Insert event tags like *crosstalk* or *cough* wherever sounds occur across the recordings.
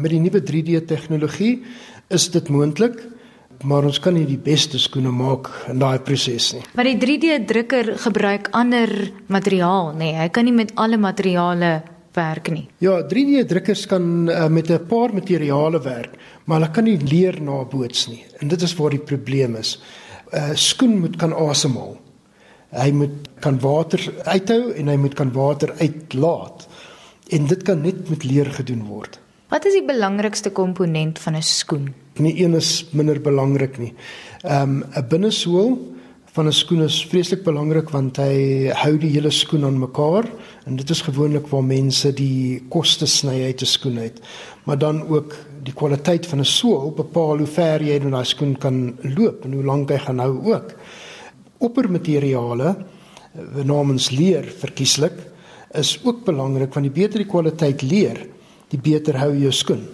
Met die nuwe 3D tegnologie is dit moontlik, maar ons kan nie die beste skoene maak in daai proses nie. Maar die 3D drukker gebruik ander materiaal, nê? Nee. Hy kan nie met alle materiale werk nie. Ja, 3D drukkers kan uh, met 'n paar materiale werk, maar hulle kan nie leer naboots nie. En dit is waar die probleem is. 'n uh, Skoen moet kan asemhaal. Hy moet kan water uithou en hy moet kan water uitlaat. En dit kan net met leer gedoen word. Wat is die belangrikste komponent van 'n skoen? Nie een is minder belangrik nie. Ehm um, 'n binnesool van 'n skoen is vreeslik belangrik want hy hou die hele skoen aan mekaar en dit is gewoonlik waar mense die koste sny uit 'n skoen uit. Maar dan ook die kwaliteit van 'n sool bepaal hoe ver jy in daai skoen kan loop en hoe lank hy gaan hou ook. Oppermateriale eh, namens leer verkieslik is ook belangrik want die beter die kwaliteit leer, die beter hou jou skoen.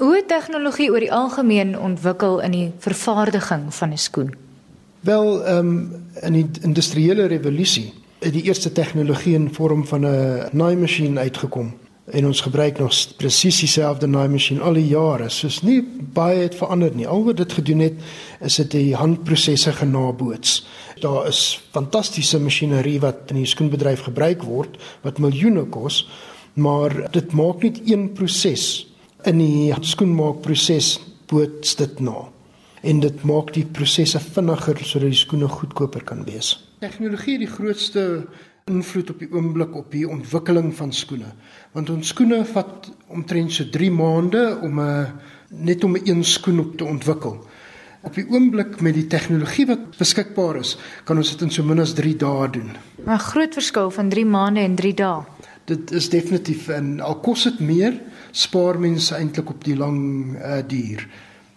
Hoe tegnologie oor die algemeen ontwikkel in die vervaardiging van 'n skoen? Wel, ehm um, in die industriële revolusie het die eerste tegnologie in vorm van 'n naaimasjien uitgekom en ons gebruik nog presies dieselfde naaimasjien al die jare. Soos nie baie het verander nie. Al wat dit gedoen het is dit die handprosesse genaboots. Daar is fantastiese masjinerie wat in die skoenbedryf gebruik word wat miljoene kos, maar dit maak net een proses in die skoenmaakproses boots dit na en dit maak die prosesse vinniger sodat die skoene goedkoper kan wees. Tegnologie het die grootste invloed op die oomblik op die ontwikkeling van skoene. Want ons skoene vat omtrent so 3 maande om 'n net om 'n een skoen op te ontwikkel. Op die oomblik met die tegnologie wat beskikbaar is, kan ons dit in so min as 3 dae doen. 'n Groot verskil van 3 maande en 3 dae. Dit is definitief en al kos dit meer, spaar mense eintlik op die lang uh, duur.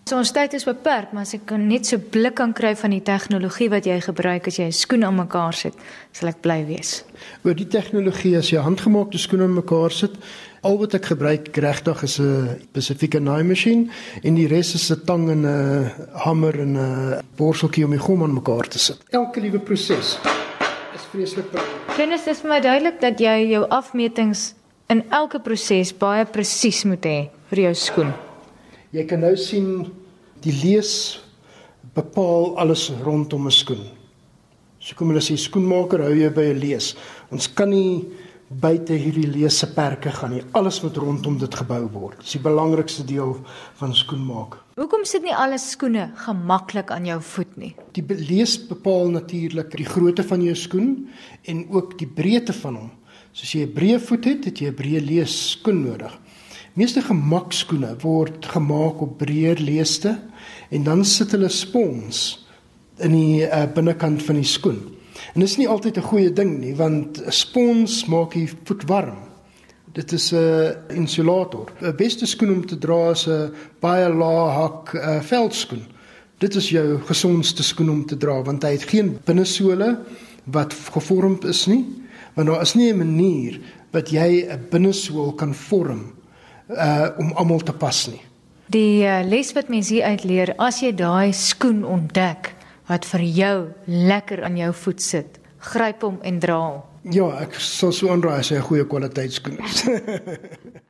So ons tyd is beperk, maar as ek net so blik kan kry van die tegnologie wat jy gebruik as jy 'n skoen aan mekaar sit, sal ek bly wees. Oor die tegnologie as jy handgemaakte skoene aan mekaar sit, al wat ek gebruik regtig is 'n spesifieke naaimasjien en die res is 'n tang en 'n hamer en 'n borseltjie om die gom aan mekaar te sit. Elke liewe proses is vreeslik belangrik. Dennis, dit is my duidelik dat jy jou afmetings in elke proses baie presies moet hê vir jou skoen. Jy kan nou sien die lees bepaal alles rondom 'n skoen. So kom hulle sê skoenmaker hou jy by 'n lees. Ons kan nie buite hierdie lees se perke gaan nie. Alles moet rondom dit gebou word. Dis die belangrikste deel van skoenmaak. Hoekom sit nie alle skoene gemaklik aan jou voet nie? Die lees bepaal natuurlik die grootte van jou skoen en ook die breedte van hom. So as jy 'n breë voet het, het jy 'n breë lees skoen nodig. Meeste gemakskoene word gemaak op breër leeste en dan sit hulle spons in die uh, binnekant van die skoen. En dit is nie altyd 'n goeie ding nie want spons maak die voet warm. Dit is 'n insulator. 'n Beste skoen om te dra is 'n baie lae hak uh, veldskoen. Dit is jou gesondste skoen om te dra want hy het geen binnesole wat gevorm is nie. Want daar is nie 'n manier wat jy 'n binnesool kan vorm uh om almal te pas nie. Die uh, les wat mens hier uitleer, as jy daai skoen ontdek wat vir jou lekker aan jou voet sit, gryp hom en dra hom. Ja, ek sal so aanraai as hy 'n goeie kwaliteit skoen is. *laughs*